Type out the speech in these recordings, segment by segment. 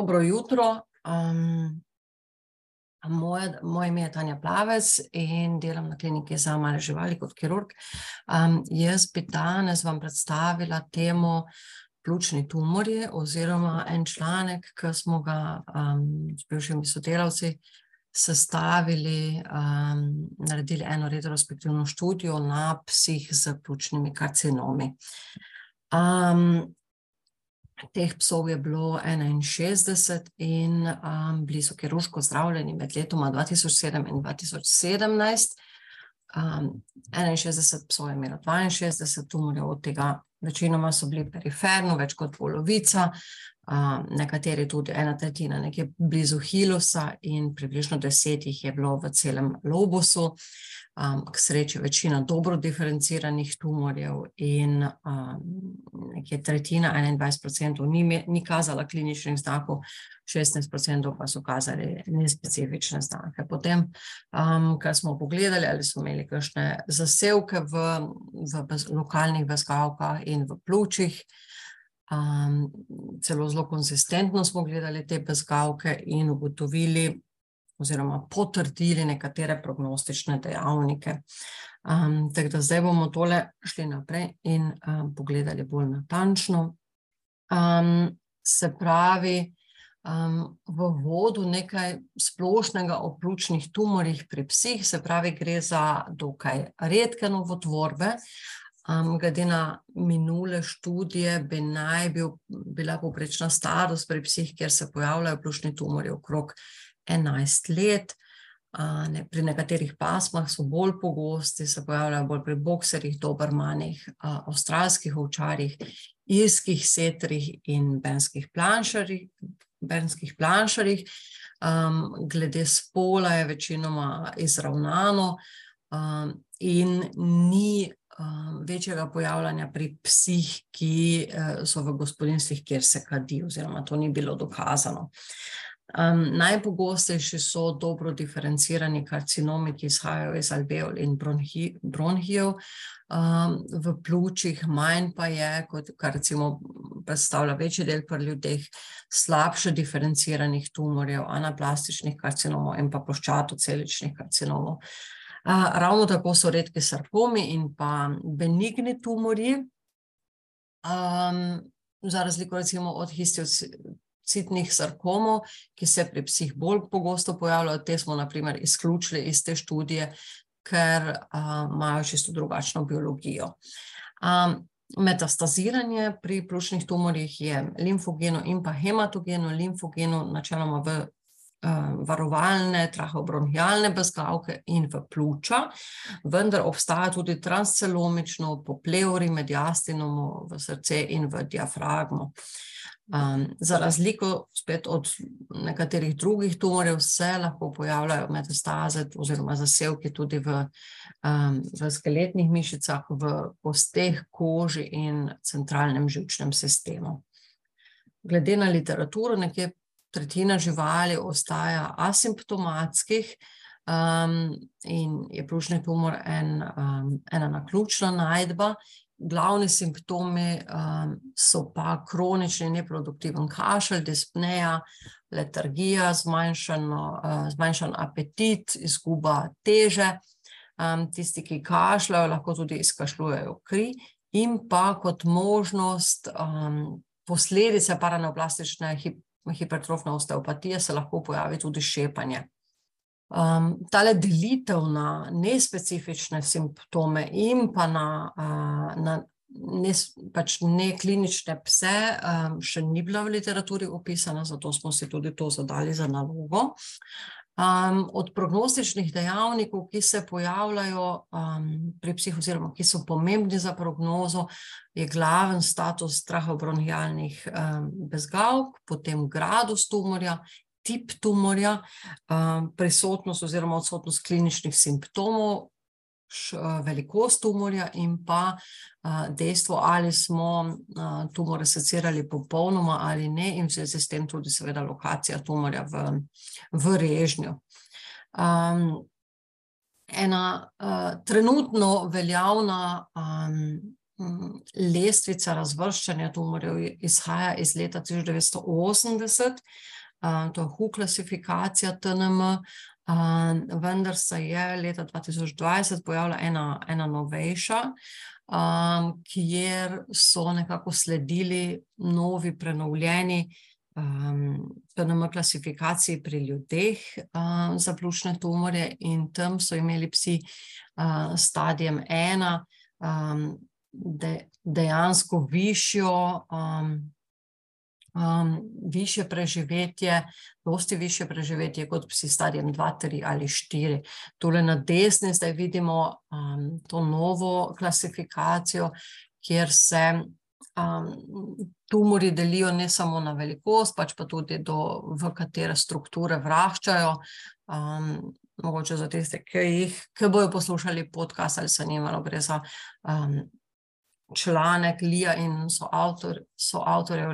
Dobro jutro. Um, moje, moje ime je Tanja Plavec in delam na kliniki za male živali kot kirurg. Um, jaz bi danes vam predstavila temo pljučni tumori oziroma en članek, ki smo ga um, s bivšimi sodelavci sestavili, um, naredili eno retrospektivno študijo na psih z pljučnimi karcinomi. Um, Teh psov je bilo 61 in um, bili so kirurško zdravljeni med letoma 2007 in 2017. Um, 61 psov je imelo 62 tumorjev, od tega večinoma so bili periferno, več kot polovica, nekateri tudi ena tretjina, nekje blizu hilusa, in približno deset jih je bilo v celem lobusu. Um, k sreči večina dobro diferenciranih tumorjev in um, nekje tretjina, 21% ni, ni kazala kliničnih znakov, 16% pa so kazali nespecifične znake. Potem, um, kar smo pogledali, ali so imeli kakšne zasevke v, v bez, lokalnih vezgavkah in v pljučih, um, celo zelo konsistentno smo gledali te bezgavke in ugotovili, oziroma potrdili nekatere prognostične dejavnike. Um, tako da zdaj bomo tole šli naprej in um, pogledali bolj natančno. Um, se pravi, um, v vodu nekaj splošnega o pljučnih tumorjih pri psih, se pravi, gre za dokaj redke novotvorbe. Um, glede na minule študije, bi naj bil, bila poprečna starost pri psih, kjer se pojavljajo pljučni tumori, okrog 11 let. Ne, pri nekaterih pasmah so bolj pogosti, se pojavljajo bolj pri bokserjih, dobrmanih, avstralskih ovčarjih, irskih setrih in benskih planšarjih. Benskih planšarjih. Um, glede spola je večinoma izravnano, um, in ni um, večjega pojavljanja pri psih, ki uh, so v gospodinstvih, kjer se kadi, oziroma to ni bilo dokazano. Um, najpogostejši so dobro diferencirani karcinomi, ki izhajajo iz alveol in bronhi, bronhijev um, v pljučih, manj pa je, kot kar recimo predstavlja večji del pri ljudeh, slabše diferenciranih tumorjev, anaplastičnih karcinomov in pa ploščatoceličnih karcinomov. Uh, ravno tako so redki sarkomi in pa benigni tumorji, um, za razliko recimo od histioceličnih citnih sarkomov, ki se pri psih bolj pogosto pojavljajo. Te smo, na primer, izključili iz te študije, ker uh, imajo čisto drugačno biologijo. Um, metastaziranje pri pljučnih tumorjih je limfogeno in pa hematogeno. Limfogeno, načeloma v varovalne, traheobronhialne bezgavke in v pljuča, vendar obstaja tudi transcelomično, po pleuri, mediastinomu, v srce in v diafragmo. Um, za razliko spet od nekaterih drugih tumorjev, se lahko pojavljajo metastaze oziroma zasevki tudi v, um, v skeletnih mišicah, v kosteh, koži in centralnem žilčnem sistemu. Glede na literaturo, nekje tretjina živali ostaja asimptomatskih um, in je pljučni tumor en, um, ena naključna najdba glavni simptomi um, so pa kronični neproduktiven kašelj, dispneja, letargija, uh, zmanjšan apetit, izguba teže. Um, tisti, ki kašljajo, lahko tudi izkašljujejo kri, in pa kot možnost um, posledice paraneoplastične hip hipertrofne osteopatije se lahko pojavi tudi šepanje. Um, tale delitev na nespecifične simptome in pa na, uh, na ne, pač neklinične pse um, še ni bila v literaturi opisana, zato smo si tudi to zadali za nalogo. Um, od prognostičnih dejavnikov, ki se pojavljajo um, pri psih, oziroma ki so pomembni za prognozo, je glaven status strahobronhijalnih um, bezgavk, potem gradus tumorja tip tumorja, um, prisotnost oziroma odsotnost kliničnih simptomov, velikost tumorja in pa uh, dejstvo, ali smo uh, tumore secirali popolnoma ali ne, in vse s tem tudi, seveda, lokacija tumorja v, v režnju. Um, ena uh, trenutno veljavna um, lestvica razvrščanja tumorjev izhaja iz leta 1980, to je HU klasifikacija TNM, vendar se je leta 2020 pojavila ena, ena novejša, kjer so nekako sledili novi, prenovljeni TNM klasifikaciji pri ljudeh za pljučne tumorje in tam so imeli psi stadijem ena, de, dejansko višjo, um, um, više preživetje, dosti više preživetje kot psi stadijem 2, 3 ali 4. Tole na desni zdaj vidimo um, to novo klasifikacijo, kjer se um, tumori delijo ne samo na velikost, pač pa tudi do, v katere strukture vraščajo. Um, mogoče za tiste, ki jih, ki bojo poslušali podcast ali se njimalo, gre za um, članek Lija in so, avtor, so avtorjev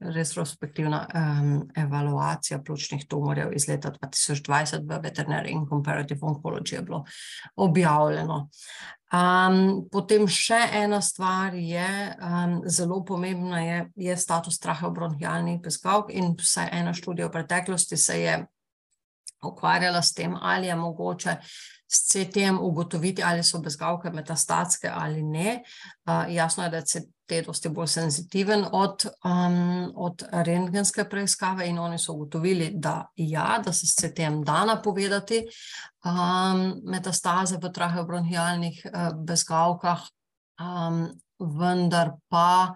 retrospektivna um, evaluacija pljučnih tumorjev iz leta 2020 v Veterinary in Comparative Oncology je bilo objavljeno. Um, potem še ena stvar je, um, zelo pomembna je, je status straha bronhialnih bezgavk in vsaj ena študija v preteklosti se je ukvarjala s tem, ali je mogoče s CT-jem ugotoviti, ali so bezgavke metastatske ali ne. Uh, jasno je, da je CT dosti bolj senzitiven od, um, od rentgenske preiskave in oni so ugotovili, da ja, da se s CT-jem da napovedati um, metastaze v traheobronhialnih uh, bezgavkah, um, vendar pa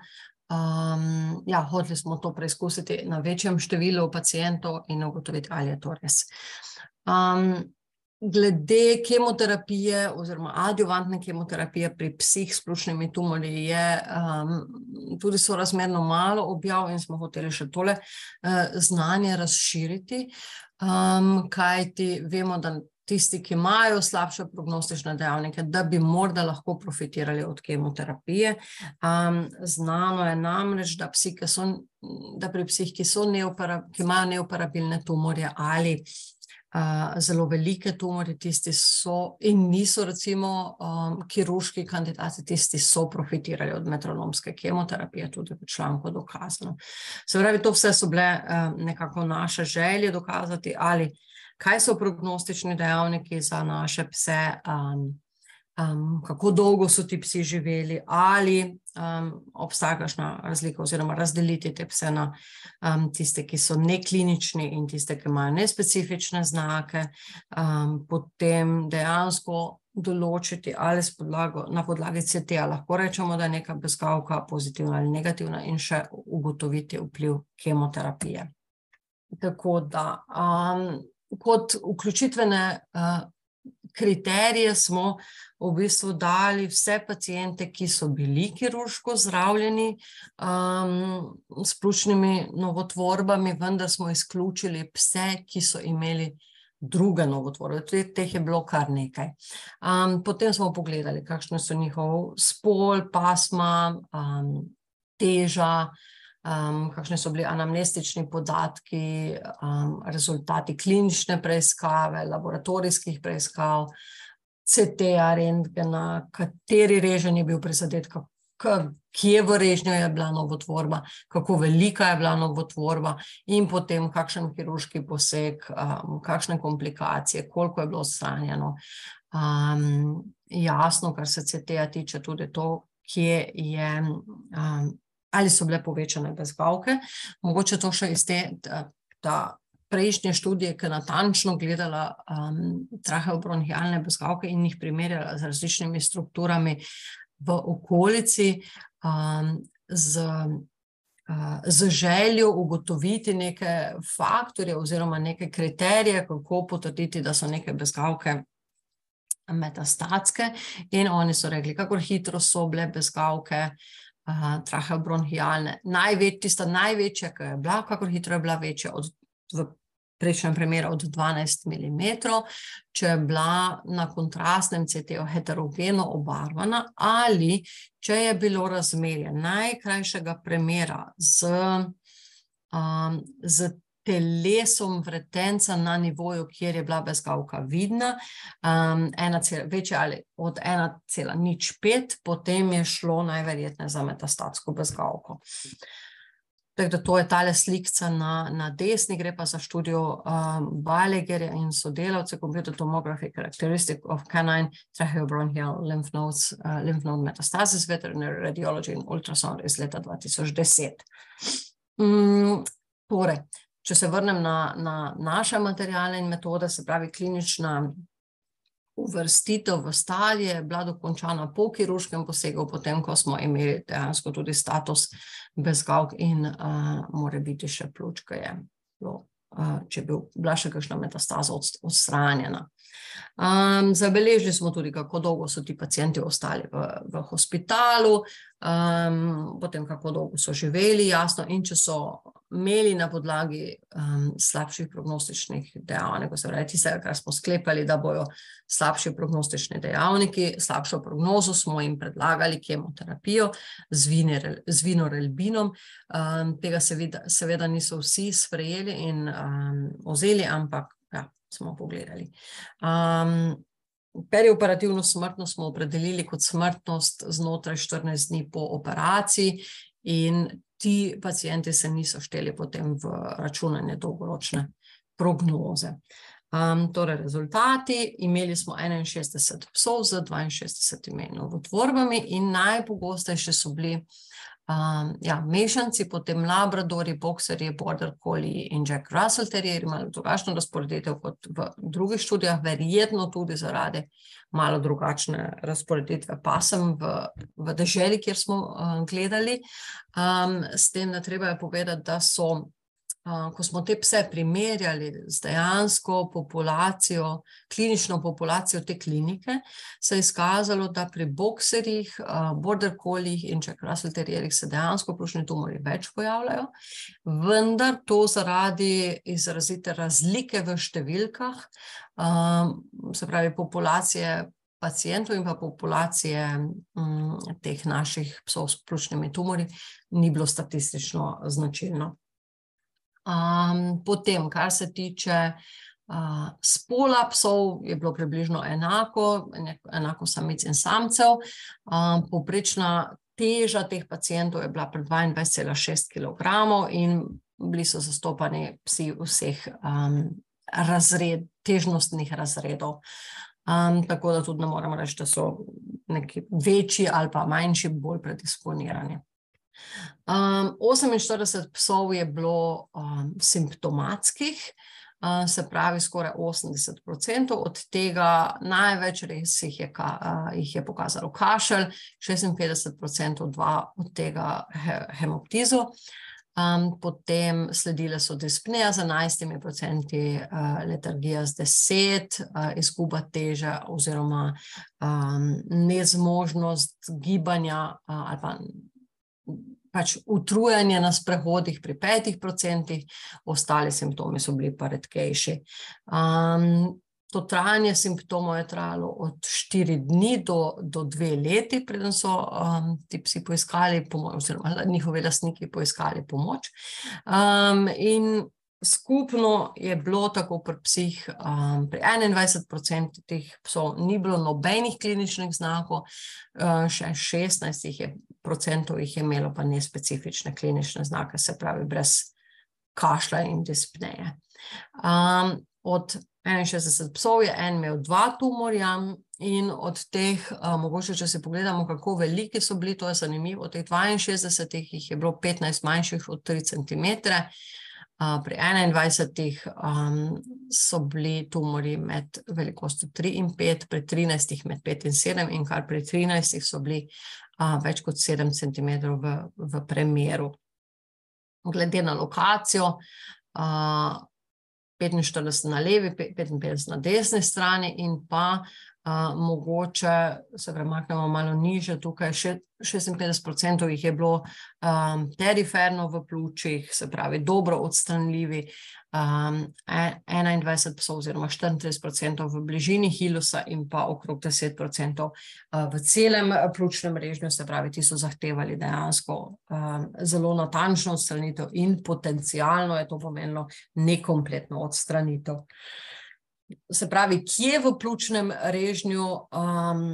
Um, ja, hoteli smo to preizkusiti na večjem številu pacijentov in ugotoviti, ali je to res. Um, glede kemoterapije oziroma adjuvantne kemoterapije pri psih s pljučnimi tumori je um, tudi sorazmerno malo objav in smo hoteli še tole uh, znanje razširiti, um, kajti vemo, da tisti, ki imajo slabše prognostične dejavnike, da bi morda lahko profitirali od kemoterapije. Um, znano je namreč, da, psi, so, da pri psih, ki, ki imajo neoperabilne tumorje ali uh, zelo velike tumorje, tisti so in niso recimo um, kirurški kandidati, tisti so profitirali od metronomske kemoterapije, tudi v članku dokazano. Se pravi, to vse so bile um, nekako naše želje dokazati ali kaj so prognostični dejavniki za naše pse, um, um, kako dolgo so ti psi živeli, ali um, obstaja kakšna razlika, oziroma razdeliti te pse na um, tiste, ki so neklinični in tiste, ki imajo nespecifične znake, um, potem dejansko. Določiti ali podlago, na podlagi CT-ja lahko rečemo, da je neka bezgavka pozitivna ali negativna, in še ugotoviti vpliv kemoterapije. Tako da um, kot vključitvene uh, kriterije smo v bistvu dali vse pacijente, ki so bili kirurško zdravljeni um, s pljučnimi novotvorbami, vendar smo izključili vse, ki so imeli druge novotvorbe. Tudi teh je bilo kar nekaj. Um, potem smo pogledali, kakšne so njihov spol, pasma, um, teža, um, kakšni so bili anamnestični podatki, um, rezultati klinične preiskave, laboratorijskih preiskav, CT-ja, rentgena, kateri režen je bil prizadet, kje v režnju je bila novotvorba, kako velika je bila novotvorba, in potem kakšen kirurški poseg, um, kakšne komplikacije, koliko je bilo odstranjeno. Um, jasno, kar se CT-ja tiče, tudi to, kje je um, ali so bile povečane bezgavke. Mogoče to še iz te ta prejšnje študije, ki je natančno gledala um, traheobronhialne bezgavke in jih primerjala z različnimi strukturami v okolici, um, z, uh, z željo ugotoviti neke faktorje oziroma neke kriterije, kako potrditi, da so neke bezgavke. Metastatske, in oni so rekli, kako hitro so bile bezgavke, uh, traheobronhialne. Največ, tista največja, ki je bila, kako hitro je bila večja, od, v prejšnjem primeru od 12 mm, če je bila na kontrastnem CT-u heterogeno obarvana, ali če je bilo razmerje najkrajšega premjera z, um, z telesom vretenca na nivoju, kjer je bila bezgavka vidna, um, ena cel, večja ali od 1,05, potem je šlo najverjetneje za metastatsko bezgavko. Tako da to je tale slika na, na desni, gre pa za študijo um, Balegerja in sodelavce Computer Tomography Characteristic of Canine Tracheobronchial Lymph Nodes, uh, Lymph Node Metastasis, Veterinary Radiology in Ultrasound iz leta 2010. Mm, torej, če se vrnem na, na naše materijale in metode, se pravi klinična uvrstitev v stanje, je bila dokončana po kirurškem posegu, potem ko smo imeli dejansko tudi status bezgavk in uh, more biti še pljučka je bilo, uh, če bil, bila še kakšna metastaza odstranjena. Um, zabeležili smo tudi, kako dolgo so ti pacijenti ostali v, v hospitalu, um, potem kako dolgo so živeli, jasno, in če so imeli na podlagi um, slabših prognostičnih dejavnikov, se pravi, tistega, kar smo sklepali, da bodo slabši prognostični dejavniki, slabšo prognozo smo jim predlagali kemoterapijo z vinorelbinom. Um, tega seveda, seveda niso vsi sprejeli in um, ozeli, ampak ja, smo pogledali. Um, Perioperativno smrtnost smo opredelili kot smrtnost znotraj 14 dni po operaciji, in ti pacijenti se niso šteli potem v računanje dolgoročne prognoze. Um, torej, rezultati: imeli smo 61 psov z 62 novotvorbami, in najpogostejše so bili um, ja, mešanci, potem labradori, boxerji, border collie in Jack Russell terrier, malo drugačno razporeditev kot v drugih študijah, verjetno tudi zaradi malo drugačne razporeditve pasem v, v deželi, kjer smo uh, gledali. Um, s tem, da treba je povedati, da so ko smo te pse primerjali z dejansko populacijo, klinično populacijo te klinike, se je izkazalo, da pri bokserjih, border collih in če krasel terjerih se dejansko plušni tumori več pojavljajo, vendar to zaradi izrazite razlike v številkah, se pravi populacije pacijentov in pa populacije teh naših psov s plušnimi tumori ni bilo statistično značilno. Um, potem, kar se tiče uh, spola psov, je bilo približno enako, enako samic in samcev. Um, poprečna teža teh pacijentov je bila pri 22,6 kg in bili so zastopani psi vseh um, razred, težnostnih razredov. Um, tako da tudi ne moremo reči, da so neki večji ali pa manjši bolj predisponirani. Um, 48 psov je bilo um, simptomatskih, uh, se pravi, skoraj 80%, od tega največ res jih je, ka, uh, jih je pokazalo kašelj, 56% dva od tega he, hemoptizo. Um, potem sledile so dispneja z 11%, uh, letargija z 10%, uh, izguba teže oziroma um, nezmožnost gibanja uh, ali pa pač utrujanje na sprehodih pri petih procentih, ostali simptomi so bili pa redkejši. Um, to trajanje simptomov je trajalo od štiri dni do, do dve leti, preden so um, ti psi poiskali pomoč, oziroma njihovi lastniki poiskali pomoč. Um, in skupno je bilo tako pri psih, um, pri 21% teh psov ni bilo nobenih kliničnih znakov, uh, še 16% jih je, jih je imelo pa nespecifične klinične znake, se pravi, brez kašlja in dispneje. Um, od 61 psov je en imel dva tumorja. In od teh, uh, mogoče, če si pogledamo, kako veliki so bili, to je zanimivo. Od teh 62 jih je bilo 15 manjših od 3 cm, uh, pri 21 um, so bili tumori med velikostjo 3 in 5, pri 13 med 5 in 7, in kar pri 13 so bili uh, več kot 7 cm v, v premeru. Glede na lokacijo, uh, 45 na levi, 55 na desni strani, in pa Uh, mogoče se premaknemo malo niže, tukaj še 56% jih je bilo um, periferno v pljučih, se pravi, dobro odstranljivi, um, 21 psov, oziroma 34% v bližini hilusa, in pa okrog 10% v celem pljučnem režnju, se pravi, ti so zahtevali dejansko um, zelo natančno odstranitev, in potencialno je to pomenilo nekompletno odstranitev. Se pravi, kje v pljučnem režnju um,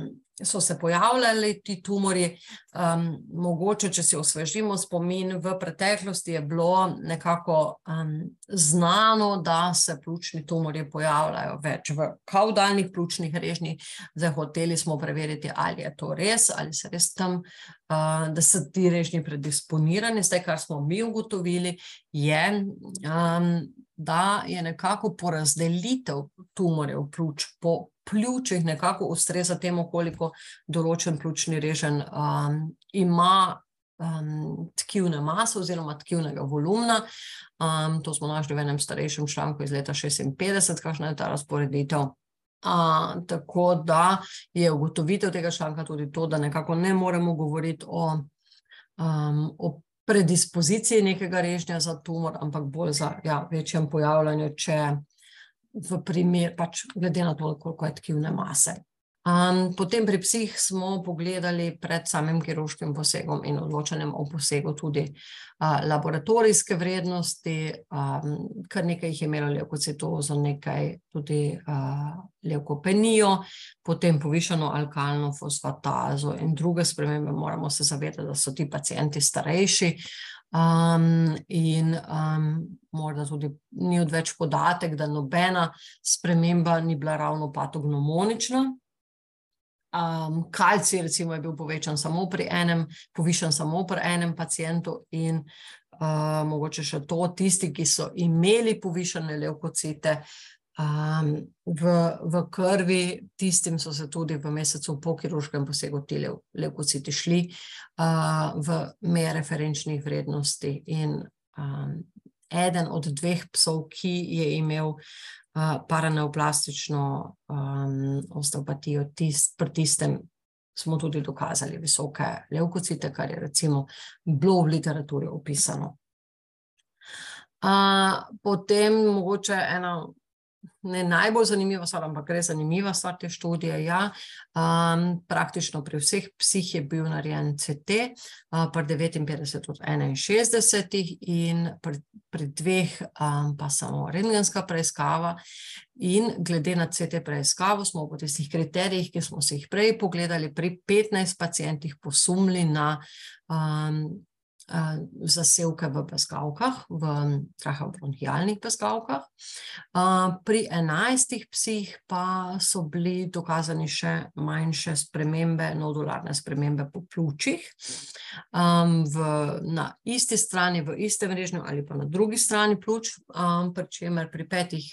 so se pojavljali ti tumori. Um, mogoče, če si osvežimo spomin, v preteklosti je bilo nekako um, znano, da se pljučni tumori pojavljajo več v kaudalnih pljučnih režnjih. Zdaj, hoteli smo preveriti, ali je to res, ali se res tam, uh, da so ti režnji predisponirani. Zdaj, kar smo mi ugotovili, je. Um, Da je nekako porazdelitev tumorjev pljuč po pljučih nekako ustreza temu, koliko določen pljučni režen um, ima um, tkivne mase oziroma tkivnega volumna. Um, to smo našli v enem starejšem članku iz leta 56, kakšna je ta razporeditev. Uh, tako da je ugotovitev tega članka tudi to, da nekako ne moremo govoriti o, um, o predispoziciji nekega režnja za tumor, ampak bolj za ja, večjem pojavljanju, če v primer, pač glede na to, koliko je tkivne mase. Um, potem pri psih smo pogledali pred samim kirurškim posegom in odločanjem o posegu tudi uh, laboratorijske vrednosti, um, kar nekaj jih je imelo leukocitozo, nekaj tudi uh, leukopenijo, potem povišeno alkalno fosfatazo in druge spremembe. Moramo se zavedati, da so ti pacijenti starejši, Um, in um, morda tudi ni odveč podatek, da nobena sprememba ni bila ravno patognomonična. Um, kalci, recimo, je bil povečan samo pri enem, povišen samo pri enem pacijentu, in uh, mogoče še to, tisti, ki so imeli povišene levkocite, um, v, v krvi, tistim so se tudi v mesecu po kirurškem posegu ti levkociti šli uh, v meje referenčnih vrednosti. In um, eden od dveh psov, ki je imel uh, paraneoplastično um, osteopatijo, tist, pri tistem. Smo tudi dokazali visoke levkocite, kar je recimo bilo v literaturi opisano. Uh, potem, mogoče ena ne najbolj zanimiva stvar, ampak res zanimiva stvar te študije. Ja. Um, praktično pri vseh psih je bil narejen CT, uh, pri 59 od 61 in pri, pri dveh um, pa samo rengenska preiskava. In glede na CT preiskavo smo po tistih kriterijih, ki smo si jih prej pogledali, pri 15 pacijentih posumli na um, zasevke v peskavkah, v trahobronhijalnih peskavkah. Pri enajstih psih pa so bili dokazani še manjše spremembe, nodularne spremembe po pljučih. V, na isti strani, v istem režnju ali pa na drugi strani pljuč, pri čemer pri petih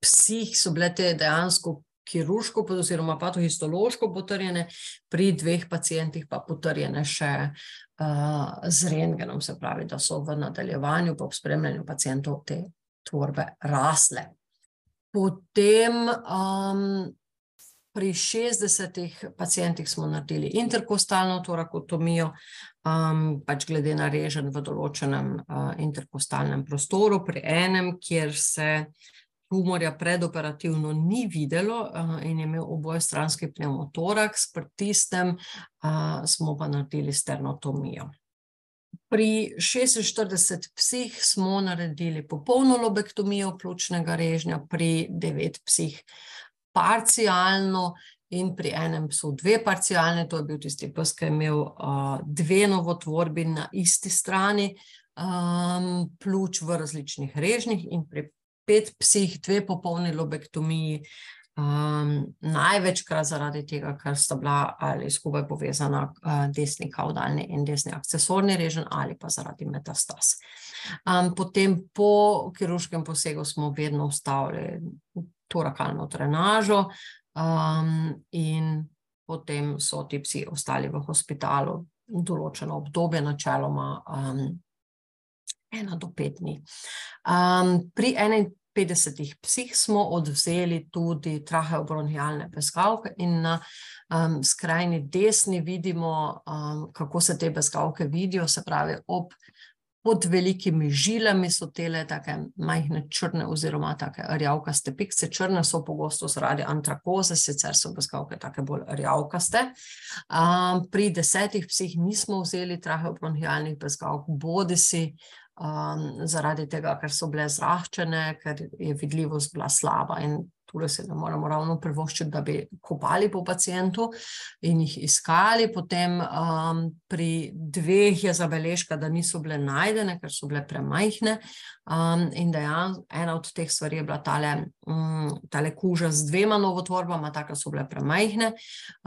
psih so bile te dejansko kirurško, oziroma patohistološko potrjene, pri dveh pacijentih pa potrjene še z rengenom, se pravi, da so v nadaljevanju, po spremljanju pacijentov, te tvorbe rasle. Potem um, pri 60 pacijentih smo naredili interkostalno torakotomijo, um, pač glede na režen v določenem uh, interkostalnem prostoru, pri enem, kjer se tumorja predoperativno ni videlo in je imel obojestranski pneumotoraks, pri tistem smo pa naredili sternotomijo. Pri 46 psih smo naredili popolno lobektomijo pljučnega režnja, pri 9 psih parcialno in pri enem psu dve parcialne, to je bil tisti pes, ki je imel uh, dve novotvorbi na isti strani um, pljuč v različnih režnjih in pri pet psih, dve popolni lobektomiji, um, največkrat zaradi tega, ker sta bila ali skupaj povezana uh, desni kaudalni in desni akcesorni režen, ali pa zaradi metastas. Um, potem po kirurškem posegu smo vedno ustavili torakalno trenažo um, in potem so ti psi ostali v hospitalu določeno obdobje, načeloma um, ena do pet dni. Um, pri 50 psih smo odvzeli tudi traheobronhialne bezgavke in na um, skrajni desni vidimo, um, kako se te bezgavke vidijo, se pravi ob pod velikimi žilami so tele take majhne črne oziroma take rjavkaste pikce. Črne so pogosto zaradi antrakoze, sicer so bezgavke take bolj rjavkaste. Um, pri desetih psih nismo vzeli traheobronhialnih bezgavk, bodi si um, zaradi tega, ker so bile zrahčene, ker je vidljivost bila slaba in tukaj se ne moramo ravno privoščiti, da bi kopali po pacijentu in jih iskali. Potem um, pri dveh je zabeležka, da niso bile najdene, ker so bile premajhne. Um, in da je ena od teh stvari bila tale, um, tale kuža z dvema novotvorbama, tako so bile premajhne.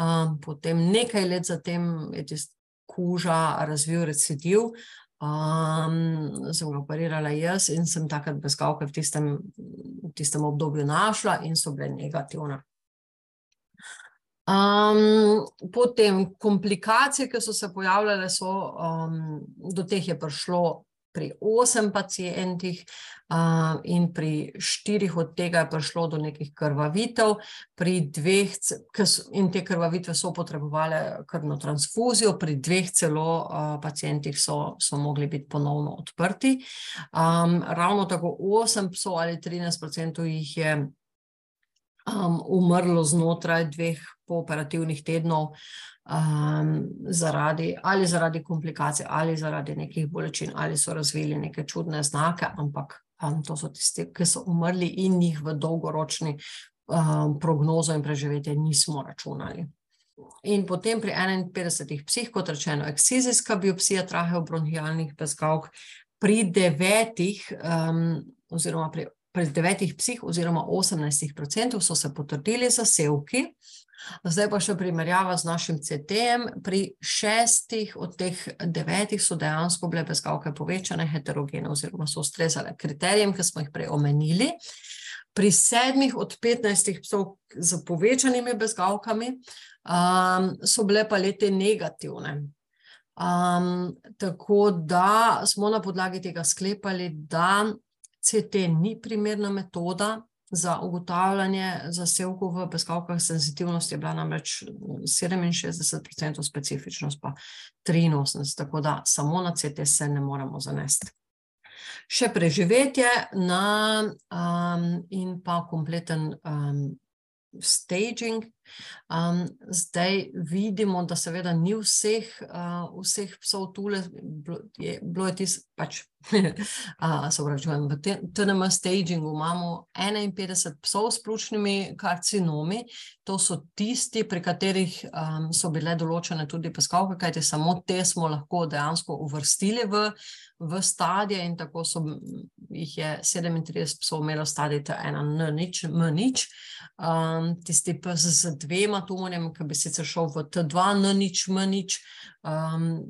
Um, potem nekaj let zatem je tista kuža razvil recidiv. Um, sem ga operirala jaz in sem takrat bezgalke v tistem, v tistem obdobju našla in so bile negativne. Um, potem komplikacije, ki so se pojavljale, so, um, do teh je prišlo pri osem pacijentih uh, in pri štirih od tega je prišlo do nekih krvavitev, pri dveh, so, in te krvavitve so potrebovali krvno transfuzijo, pri dveh celo uh, pacijentih so, so mogli biti ponovno odprti. Um, ravno tako osem psov ali 13% jih je um, umrlo znotraj dveh pooperativnih tednov um, zaradi, ali zaradi komplikacij, ali zaradi nekih bolečin, ali so razvili neke čudne znake, ampak um, to so tisti, ki so umrli in jih v dolgoročni um, prognozo in preživetje nismo računali. In potem pri 51 psih, kot rečeno, ekscizijska biopsija traheobronhialnih bezgavk, pri devetih, um, oziroma pri, pri devetih psih, oziroma 18% so se potrdili zasevki, Zdaj pa še primerjava z našim CT-jem. Pri šestih od teh devetih so dejansko bile bezgavke povečane, heterogene, oziroma so ustrezale kriterijem, ki smo jih prej omenili. Pri sedmih od petnajstih psov z povečanimi bezgavkami um, so bile pa lete negativne. Um, tako da smo na podlagi tega sklepali, da CT ni primerna metoda za ugotavljanje zasevkov v peskavkah senzitivnost je bila namreč 67%, specifičnost pa 83%, tako da samo na CT se ne moremo zanesti. Še preživetje na, um, in pa kompleten um, staging. Um, zdaj vidimo, da seveda ni vseh, uh, vseh psov tule, je, bilo je tisto, pač, se pravi, v TNM stagingu imamo 51 psov s pljučnimi karcinomi, to so tisti, pri katerih um, so bile določene tudi peskalke, kajti samo te smo lahko dejansko uvrstili v, v stadije in tako so jih je 37 psov imelo stadij T1, N, nič, M, nič. Um, tisti pes z dvema tumorjema, ki bi sicer šel v T2, N, nič, M, nič, um,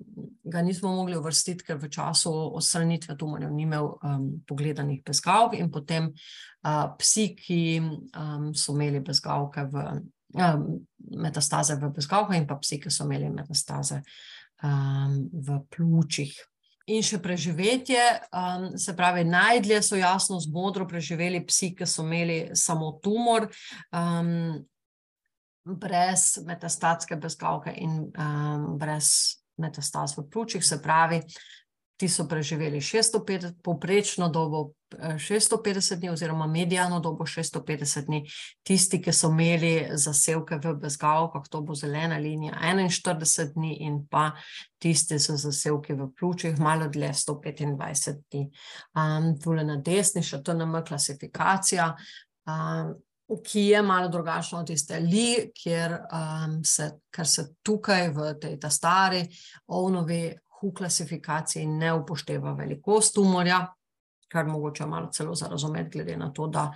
ga nismo mogli uvrstiti, ker v času odstranitve tumorjev ni imel um, pogledanih bezgavk in potem uh, psi, ki um, so imeli bezgavke v um, metastaze v bezgavkah in pa psi, ki so imeli metastaze um, v pljučih in še preživetje. Um, se pravi, najdlje so jasno z modro preživeli psi, ki so imeli samo tumor, um, brez metastatske bezgavke in um, brez metastaz v pljučih. Se pravi, ti so preživeli 650, povprečno dobo 650 eh, dni, oziroma medijano dobo 650 dni, tisti, ki so imeli zasevke v bezgavkah, to bo zelena linija 41 dni, in pa tisti z zasevki v pljučih, malo dlje 125 dni. Um, tule na desni še TNM klasifikacija. Um, Ki je malo drugačna od tiste li, kjer um, se, se tukaj v tej stari ovnovi v klasifikaciji ne upošteva velikost tumorja, kar mogoče malo celo za razumeti, glede na to, da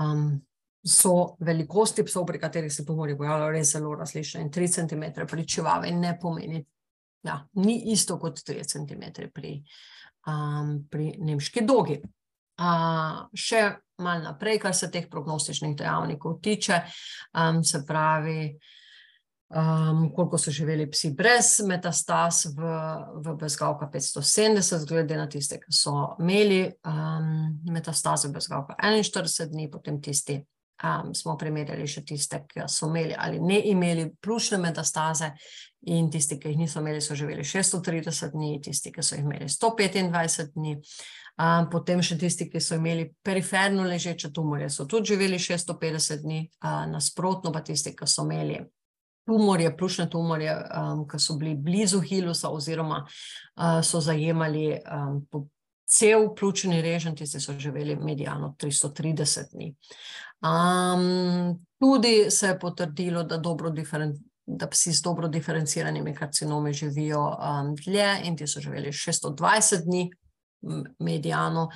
um, so velikosti psov, pri katerih se tumori pojavljajo, res zelo različne. In 3 cm pri čivavi ne pomeni, da ja, ni isto kot 3 cm pri, um, pri nemški dogi. Uh, še malo naprej, kar se teh prognostičnih dejavnikov tiče, um, se pravi, um, koliko so živeli psi brez metastaz v, v bezgavka 570, glede na tiste, ki so imeli um, metastaze v bezgavka 41 dni, potem tisti. Um, smo primerjali še tiste, ki so imeli ali ne imeli plučne metastaze, in tisti, ki jih niso imeli, so živeli 630 dni, tisti, ki so jih imeli 125 dni. Um, potem še tisti, ki so imeli periferno ležeče tumorje, so tudi živeli 650 dni, uh, nasprotno pa tisti, ki so imeli tumorje, plušne tumorje, um, ki so bili blizu hilusa, oziroma uh, so zajemali um, cel pljučni režen, tisti so živeli medijano 330 dni. Um, tudi se je potrdilo, da, da psi s dobro diferenciranimi karcinomi živijo um, dlje in ti so živeli 620 dni, medijano,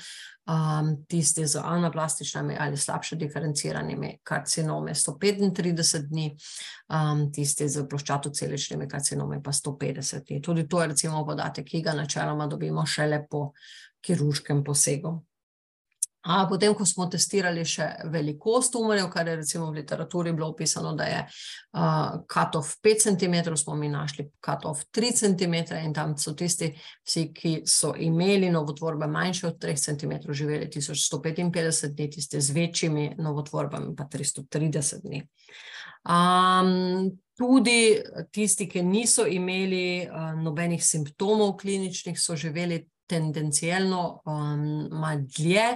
um, tisti z anaplastičnimi ali slabše diferenciranimi karcinomi 135 dni, um, tisti z ploščatoceličnimi karcinomi pa 150 dni. Tudi to je recimo podatek, ki ga načeloma dobimo šele po kirurškem posegu. A potem, ko smo testirali še velikost tumorjev, kar je recimo v literaturi bilo opisano, da je uh, cut-off 5 cm, smo mi našli cut-off 3 cm in tam so tisti vsi, ki so imeli novotvorbe manjše od 3 cm, živeli 1155 dni, tisti z večjimi novotvorbami pa 330 dni. Um, tudi tisti, ki niso imeli uh, nobenih simptomov kliničnih, so živeli tendencijalno um, malo dlje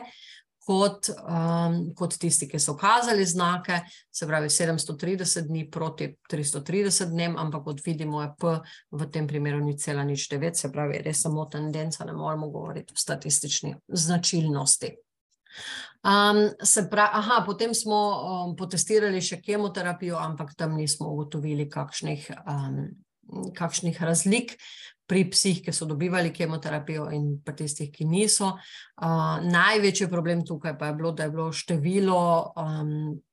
kot, um, kot tisti, ki so kazali znake, se pravi 730 dni proti 330 dnem, ampak kot vidimo, je P v tem primeru ni cela nič 9, se pravi res samo tendenca, ne moremo govoriti o statistični značilnosti. Um, pravi, aha, potem smo um, potestirali še kemoterapijo, ampak tam nismo ugotovili kakšnih, um, kakšnih razlik pri psih, ki so dobivali kemoterapijo, in pri tistih, ki niso. Uh, največji problem tukaj pa je bilo, da je bilo število um,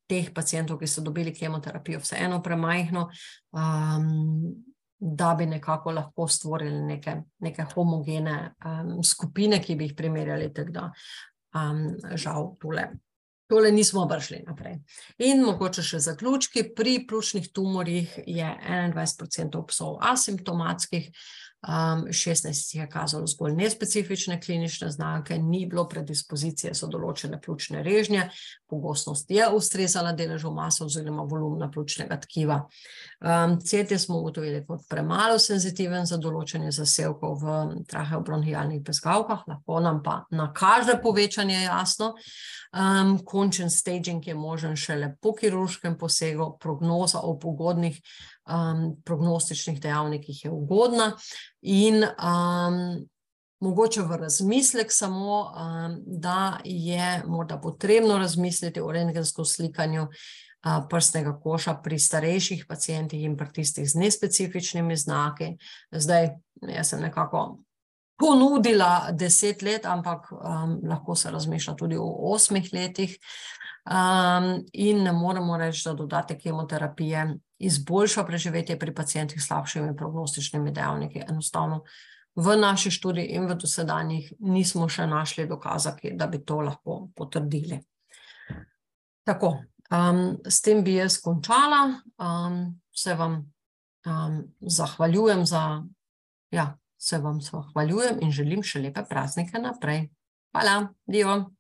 teh pacijentov, ki so dobili kemoterapijo, vseeno premajhno, um, da bi nekako lahko stvorili neke, neke homogene um, skupine, ki bi jih primerjali. Da, um, žal, tole. Tole nismo prišli naprej. In mogoče še zaključki. Pri pljučnih tumorjih je 21% psov asimptomatskih, Um, 16 je kazalo zgolj nespecifične klinične znake, ni bilo predispozicije za določene pljučne režnje, pogostnost je ustrezala deležu masa oziroma volumna pljučnega tkiva. Um, CT smo ugotovili kot premalo senzitiven za določene zasevkov v traheobronhijalnih bezgavkah, lahko nam pa nakaže povečanje jasno. Um, končen staging je možen šele po kirurškem posegu, prognoza o pogodnih um, prognostičnih dejavnikih je ugodna. In um, mogoče v razmislek samo, um, da je morda potrebno razmisliti o rentgenskem slikanju uh, prstnega koša pri starejših pacijentih in pri tistih z nespecifičnimi znaki. Zdaj, jaz sem nekako. Ponudila deset let, ampak um, lahko se razmišlja tudi o osmih letih, um, in ne moremo reči, da dodatek kemoterapije izboljša preživetje pri pacijentih s slabšimi prognostičnimi dejavniki. Enostavno v naši študiji in v dosedanjih nismo še našli dokaza, da bi to lahko potrdili. Tako, um, s tem bi jaz končala. Um, se vam um, zahvaljujem za, ja, se vam zahvaljujem in želim še lepe praznike naprej. Hvala, divo.